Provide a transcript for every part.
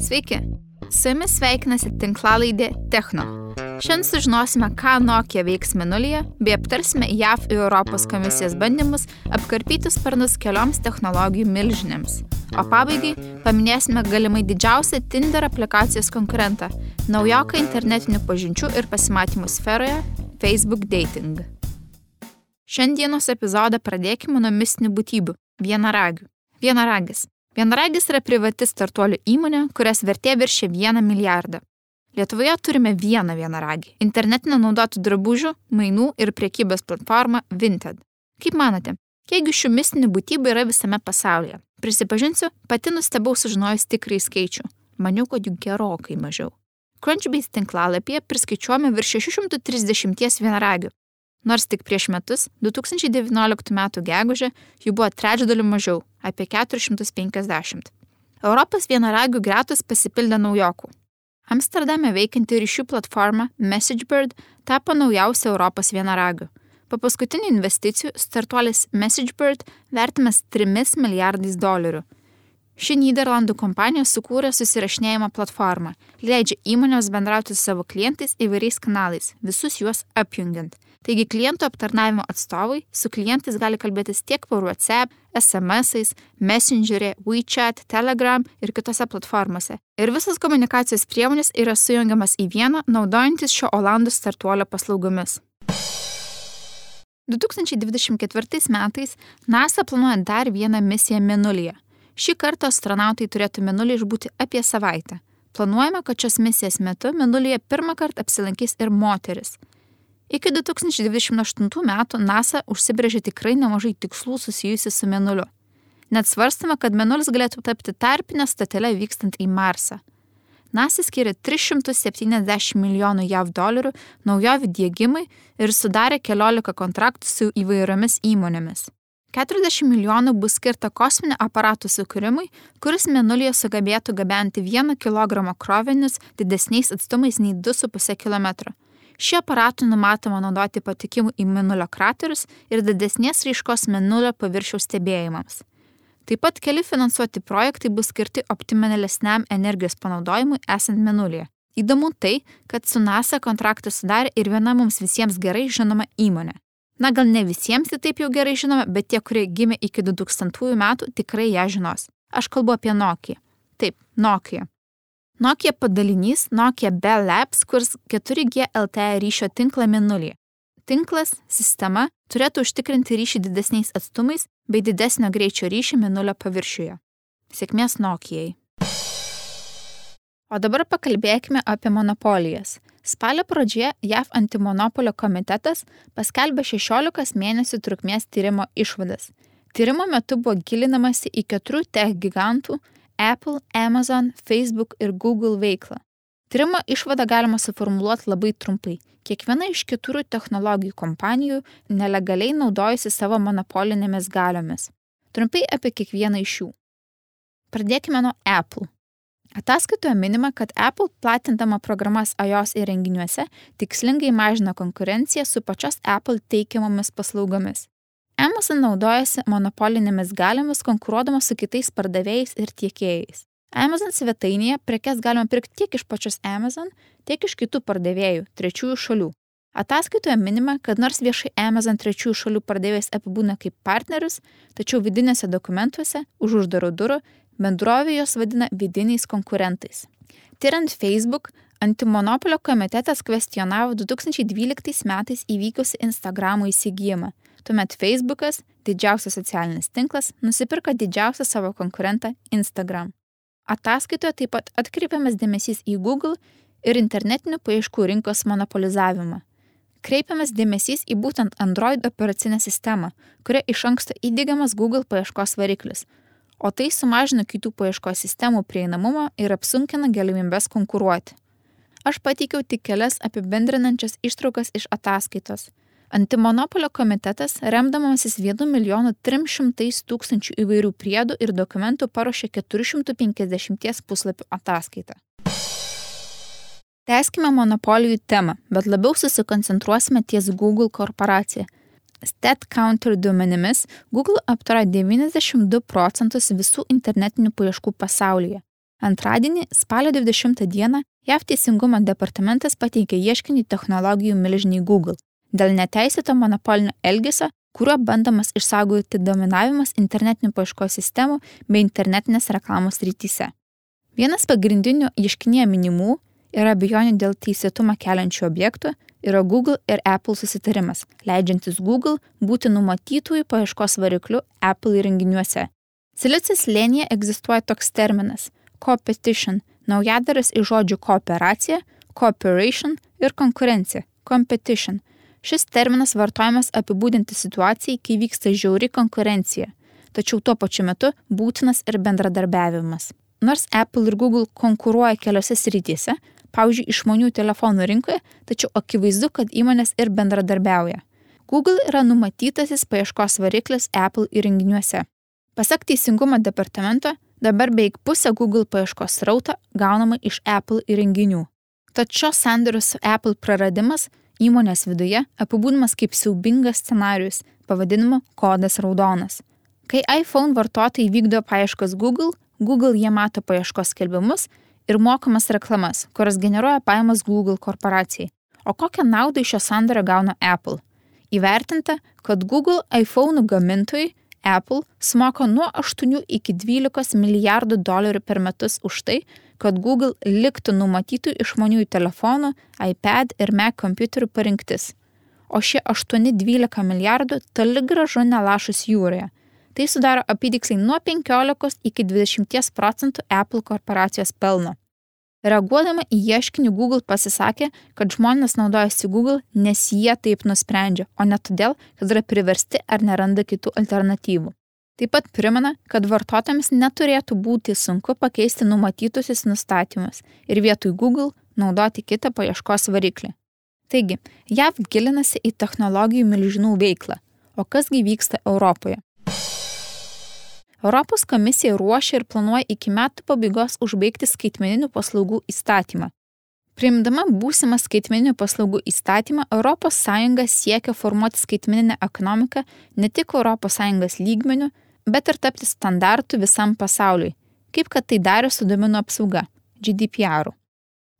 Sveiki, su jumis sveikinasi tinklalaidė Techno. Šiandien sužinosime, ką Nokia veiks minulyje, bei aptarsime JAV ir Europos komisijos bandymus apkarpyti sparnus kelioms technologijų milžinėms. O pabaigai paminėsime galimai didžiausią Tinder aplikacijos konkurentą - naujoką internetinių pažinčių ir pasimatymų sferoje - Facebook Dating. Šiandienos epizodą pradėkime nuo mistinių būtybių - vienaragių. Vienaragis Vienaragis yra privati startuolių įmonė, kurias vertė viršė 1 milijardą. Lietuvoje turime vieną vienaragį - internetinę naudotų drabužių, mainų ir priekybos platformą Vinted. Kaip manote, kiekgi šių mistinių būtybių yra visame pasaulyje? Prisipažinsiu, pati nustebau sužinojus tikrai skaičių. Maniau, kad jų gerokai mažiau. Crunchbase tinklalapyje priskaičiuojame virš 630 vienaragių, nors tik prieš metus, 2019 m. gegužę, jų buvo trečdaliu mažiau - apie 450. Europos vienaragių gretus pasipildė naujokų. Amsterdame veikianti ryšių platforma MessageBird tapo naujausia Europos vienaragiu. Po paskutinių investicijų startuolis MessageBird vertimas 3 milijardais dolerių. Ši Niderlandų kompanija sukūrė susirašinėjimo platformą, leidžia įmonėms bendrauti su savo klientais įvairiais kanalais, visus juos apjungiant. Taigi klientų aptarnavimo atstovai su klientais gali kalbėtis tiek per WhatsApp, SMS-ais, Messenger'e, WeChat, Telegram ir kitose platformose. Ir visas komunikacijos priemonės yra sujungiamas į vieną, naudojantis šio Olandų startuolio paslaugomis. 2024 metais NASA planuoja dar vieną misiją Mėnulyje. Šį kartą astronautai turėtų Mėnulį išbūti apie savaitę. Planuojama, kad šios misijos metu Mėnulyje pirmą kartą apsilankys ir moteris. Iki 2028 metų NASA užsibrėžė tikrai nemažai tikslų susijusių su Mėnuliu. Net svarstama, kad Mėnulis galėtų tapti tarpinę statelę vykstant į Marsą. NASA skiria 370 milijonų JAV dolerių naujovių dėgymui ir sudarė keliolika kontraktų su įvairiomis įmonėmis. 40 milijonų bus skirta kosminio aparato sukūrimui, kuris Mėnulyje sugebėtų gabenti 1 kg krovinius didesniais atstumais nei 2,5 km. Šį aparatą numatoma naudoti patikimų į Mėnulio kraterius ir didesnės ryškos Mėnulio paviršiaus stebėjimams. Taip pat keli finansuoti projektai bus skirti optimalesniam energijos panaudojimui esant Mėnulyje. Įdomu tai, kad su NASA kontraktą sudarė ir viena mums visiems gerai žinoma įmonė. Na gal ne visiems tai taip jau gerai žinoma, bet tie, kurie gimė iki 2000 metų, tikrai ją žinos. Aš kalbu apie Nokia. Taip, Nokia. Nokia padalinys Nokia Bell Labs kurs 4G LTE ryšio tinklą Mėnulį. Tinklas, sistema turėtų užtikrinti ryšį didesniais atstumais bei didesnio greičio ryšį Mėnulio paviršiuje. Sėkmės Nokijai. O dabar pakalbėkime apie monopolijas. Spalio pradžioje JAV antimonopolio komitetas paskelbė 16 mėnesių trukmės tyrimo išvadas. Tyrimo metu buvo gilinamasi į keturių tech gigantų Apple, Amazon, Facebook ir Google veiklą. Tyrimo išvadą galima suformuoluoti labai trumpai. Kiekviena iš keturių technologijų kompanijų nelegaliai naudojasi savo monopolinėmis galiomis. Trumpai apie kiekvieną iš jų. Pradėkime nuo Apple. Ataskaitoje minima, kad Apple platindama programas iOS įrenginiuose tikslingai mažina konkurenciją su pačios Apple teikiamomis paslaugomis. Amazon naudojasi monopolinėmis galiomis konkuruodama su kitais pardavėjais ir tiekėjais. Amazon svetainėje prekes galima pirkti tiek iš pačios Amazon, tiek iš kitų pardavėjų, trečiųjų šalių. Ataskaitoje minima, kad nors viešai Amazon trečiųjų šalių pardavėjas apibūna kaip partnerius, tačiau vidinėse dokumentuose už uždarų durų bendrovė jos vadina vidiniais konkurentais. Tyrant Facebook, antimonopolio komitetas kvestionavo 2012 metais įvykusi Instagramo įsigijimą Tuomet Facebookas, didžiausias socialinis tinklas, nusipirko didžiausią savo konkurentą Instagram. Ataskaitoje taip pat atkreipiamas dėmesys į Google ir internetinių paieškų rinkos monopolizavimą. Kreipiamas dėmesys į būtent Android operacinę sistemą, kuria iš anksto įdėgiamas Google paieškos variklis, o tai sumažina kitų paieškos sistemų prieinamumą ir apsunkina galimybės konkuruoti. Aš pateikiau tik kelias apibendrinančias ištraukas iš ataskaitos. Antimonopolio komitetas, remdamasis 1 milijonu 300 tūkstančių įvairių priedų ir dokumentų, paruošė 450 puslapių ataskaitą. Teskime monopolijų temą, bet labiau susikoncentruosime ties Google korporacija. StatCounter duomenimis Google aptara 92 procentus visų internetinių paieškų pasaulyje. Antradienį, spalio 20 dieną, JAV Teisingumo departamentas pateikė ieškinį technologijų milžiniai Google dėl neteisėto monopolinio elgesio, kuriuo bandomas išsaugoti dominavimas internetinių paieškos sistemų bei internetinės reklamos rytise. Vienas pagrindinių ieškinėje minimų yra abejonių dėl teisėtumą keliančių objektų yra Google ir Apple susitarimas, leidžiantis Google būti numatytųjų paieškos varikliu Apple įrenginiuose. Silicis lėnyje egzistuoja toks terminas - competition, naujadaras iš žodžių kooperacija, cooperation ir konkurencija - competition. Šis terminas vartojamas apibūdinti situacijai, kai vyksta žiauri konkurencija, tačiau tuo pačiu metu būtinas ir bendradarbiavimas. Nors Apple ir Google konkuruoja keliose srityse, pavyzdžiui, išmanių telefonų rinkoje, tačiau akivaizdu, kad įmonės ir bendradarbiauja. Google yra numatytasis paieškos variklis Apple įrenginiuose. Pasak Teisingumo departamento, dabar beveik pusė Google paieškos rauta gaunama iš Apple įrenginių. Tad šios sandorius su Apple praradimas įmonės viduje apibūdimas kaip siaubingas scenarius, pavadinimu kodas raudonas. Kai iPhone vartotojai vykdo paieškas Google, Google jie mato paieškos skelbimus ir mokamas reklamas, kurias generuoja pajamas Google korporacijai. O kokią naudą iš šio sandorio gauna Apple? Įvertinta, kad Google iPhone gamintojai Apple sumoka nuo 8 iki 12 milijardų dolerių per metus už tai, kad Google liktų numatytų išmaniųjų telefonų, iPad ir Mac kompiuterių parinktis. O šie 8-12 milijardų toli gražu nelašus jūroje, Tai sudaro apytiksliai nuo 15 iki 20 procentų Apple korporacijos pelno. Reaguodama į ieškinį Google pasisakė, kad žmonės naudojasi Google, nes jie taip nusprendžia, o ne todėl, kad yra priversti ar neranda kitų alternatyvų. Taip pat primena, kad vartotojams neturėtų būti sunku pakeisti numatytusius nustatymus ir vietoj Google naudoti kitą paieškos variklį. Taigi, JAV gilinasi į technologijų milžinų veiklą, o kasgi vyksta Europoje. Europos komisija ruošia ir planuoja iki metų pabaigos užbaigti skaitmeninių paslaugų įstatymą. Priimdama būsimą skaitmeninių paslaugų įstatymą, ES siekia formuoti skaitmeninę ekonomiką ne tik ES lygmenių, bet ir tapti standartu visam pasauliui, kaip kad tai darė su duomenų apsauga - GDPR.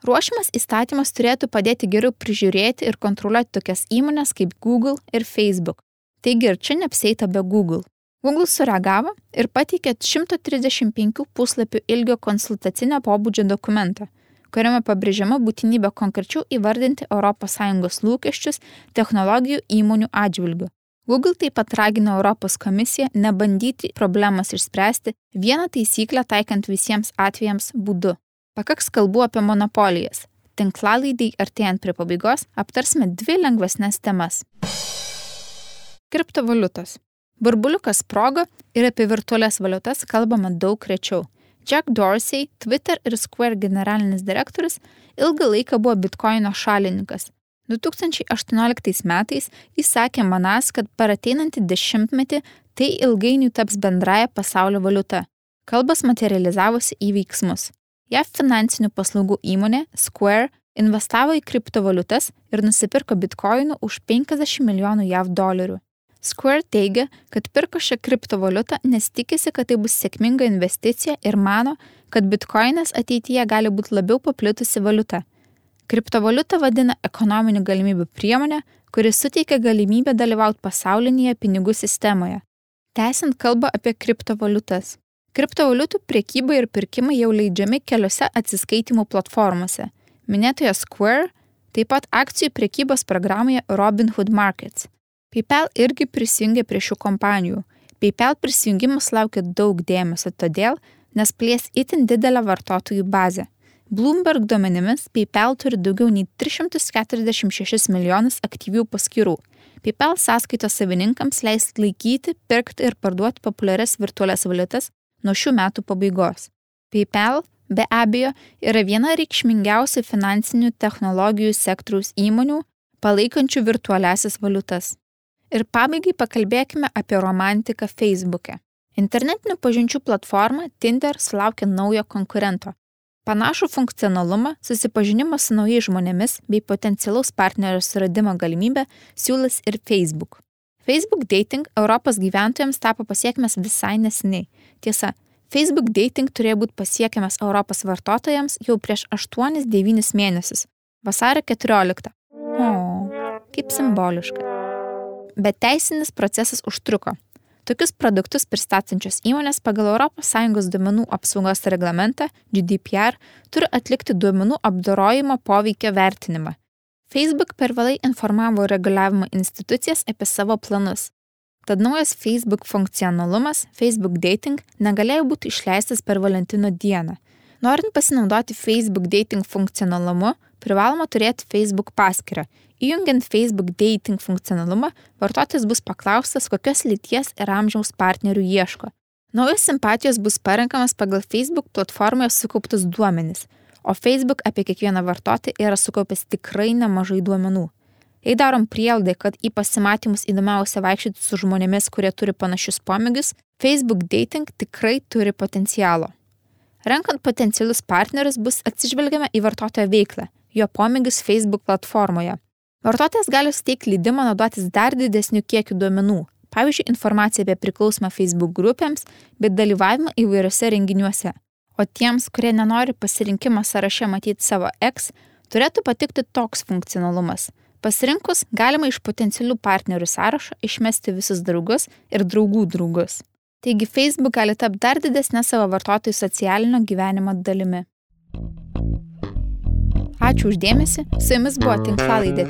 Ruošimas įstatymas turėtų padėti geriau prižiūrėti ir kontroliuoti tokias įmonės kaip Google ir Facebook. Taigi ir čia neapseita be Google. Google sureagavo ir pateikė 135 puslapių ilgio konsultacinio pobūdžio dokumentą, kuriame pabrėžiama būtinybė konkrečiau įvardinti ES lūkesčius technologijų įmonių atžvilgių. Google taip pat ragino Europos komisiją nebandyti problemas išspręsti vieną taisyklę taikant visiems atvejams būdu. Pakaks kalbų apie monopolijas. Tinklalaidai artėjant prie pabaigos aptarsime dvi lengvesnės temas. Kriptovaliutos. Burbuliukas sprogo ir apie virtualias valiutas kalbama daug rečiau. Jack Dorsey, Twitter ir Square generalinis direktorius, ilgą laiką buvo bitkoino šalininkas. 2018 metais jis sakė manas, kad per ateinantį dešimtmetį tai ilgainiui taps bendraja pasaulio valiuta. Kalbas materializavosi į veiksmus. JAV finansinių paslaugų įmonė Square investavo į kriptovaliutas ir nusipirko bitkoinų už 50 milijonų JAV dolerių. Square teigia, kad pirko šią kriptovaliutą, nes tikisi, kad tai bus sėkminga investicija ir mano, kad bitkoinas ateityje gali būti labiau paplitusi valiuta. Kriptovaliutą vadina ekonominių galimybių priemonė, kuris suteikia galimybę dalyvauti pasaulinėje pinigų sistemoje. Tęsiant kalbą apie kriptovaliutas. Kriptovaliutų priekyba ir pirkimai jau leidžiami keliose atsiskaitimų platformose. Minėtoje Square, taip pat akcijų priekybos programoje Robinhood Markets. PayPal irgi prisijungė prie šių kompanijų. PayPal prisijungimas laukia daug dėmesio todėl, nes plės itin didelę vartotojų bazę. Bloomberg duomenimis PayPal turi daugiau nei 346 milijonus aktyvių paskyrų. PayPal sąskaitos savininkams leis laikyti, pirkti ir parduoti populiarias virtualias valiutas nuo šių metų pabaigos. PayPal be abejo yra viena reikšmingiausių finansinių technologijų sektoriaus įmonių palaikančių virtualiasias valiutas. Ir pabaigai pakalbėkime apie romantiką Facebook'e. Internetinių pažinčių platforma Tinder sulaukė naujo konkurento. Panašų funkcionalumą, susipažinimą su naujais žmonėmis bei potencialaus partnerio suradimo galimybę siūlys ir Facebook. Facebook dating Europos gyventojams tapo pasiekmes visai neseniai. Tiesa, Facebook Dating turėjo būti pasiekiamas Europos vartotojams jau prieš 8-9 mėnesius, vasario 14. O, kaip simboliška. Bet teisinis procesas užtruko. Tokius produktus pristatančios įmonės pagal ES duomenų apsaugos reglamentą GDPR turi atlikti duomenų apdorojimo poveikio vertinimą. Facebook per vėlai informavo reguliavimo institucijas apie savo planus. Tad naujas Facebook funkcionalumas, Facebook Dating, negalėjo būti išleistas per Valentino dieną. Norint pasinaudoti Facebook Dating funkcionalumu, privaloma turėti Facebook paskyrą. Įjungiant Facebook Dating funkcionalumą, vartotojas bus paklaustas, kokios lyties ir amžiaus partnerių ieško. Naujos simpatijos bus parenkamas pagal Facebook platformoje sukauptus duomenis, o Facebook apie kiekvieną vartotoją yra sukaupęs tikrai nemažai duomenų. Jei darom prielaidą, kad į pasimatymus įdomiausia vaikščioti su žmonėmis, kurie turi panašius pomėgius, Facebook dating tikrai turi potencialo. Renkant potencialius partnerius bus atsižvelgiama į vartotojo veiklą, jo pomėgius Facebook platformoje. Vartotojas gali suteikti leidimą naudotis dar didesniu kiekiu duomenų, pavyzdžiui, informaciją apie priklausomą Facebook grupėms, bet dalyvavimą įvairiose renginiuose. O tiems, kurie nenori pasirinkimą sąraše matyti savo ex, turėtų patikti toks funkcionalumas Pasirinkus galima iš potencialių partnerių sąrašo išmesti visus draugus ir draugų draugus. Taigi Facebook gali tapti dar didesnė savo vartotojų socialinio gyvenimo dalimi. Ačiū uždėmesi, su jumis buvo tinklalaidė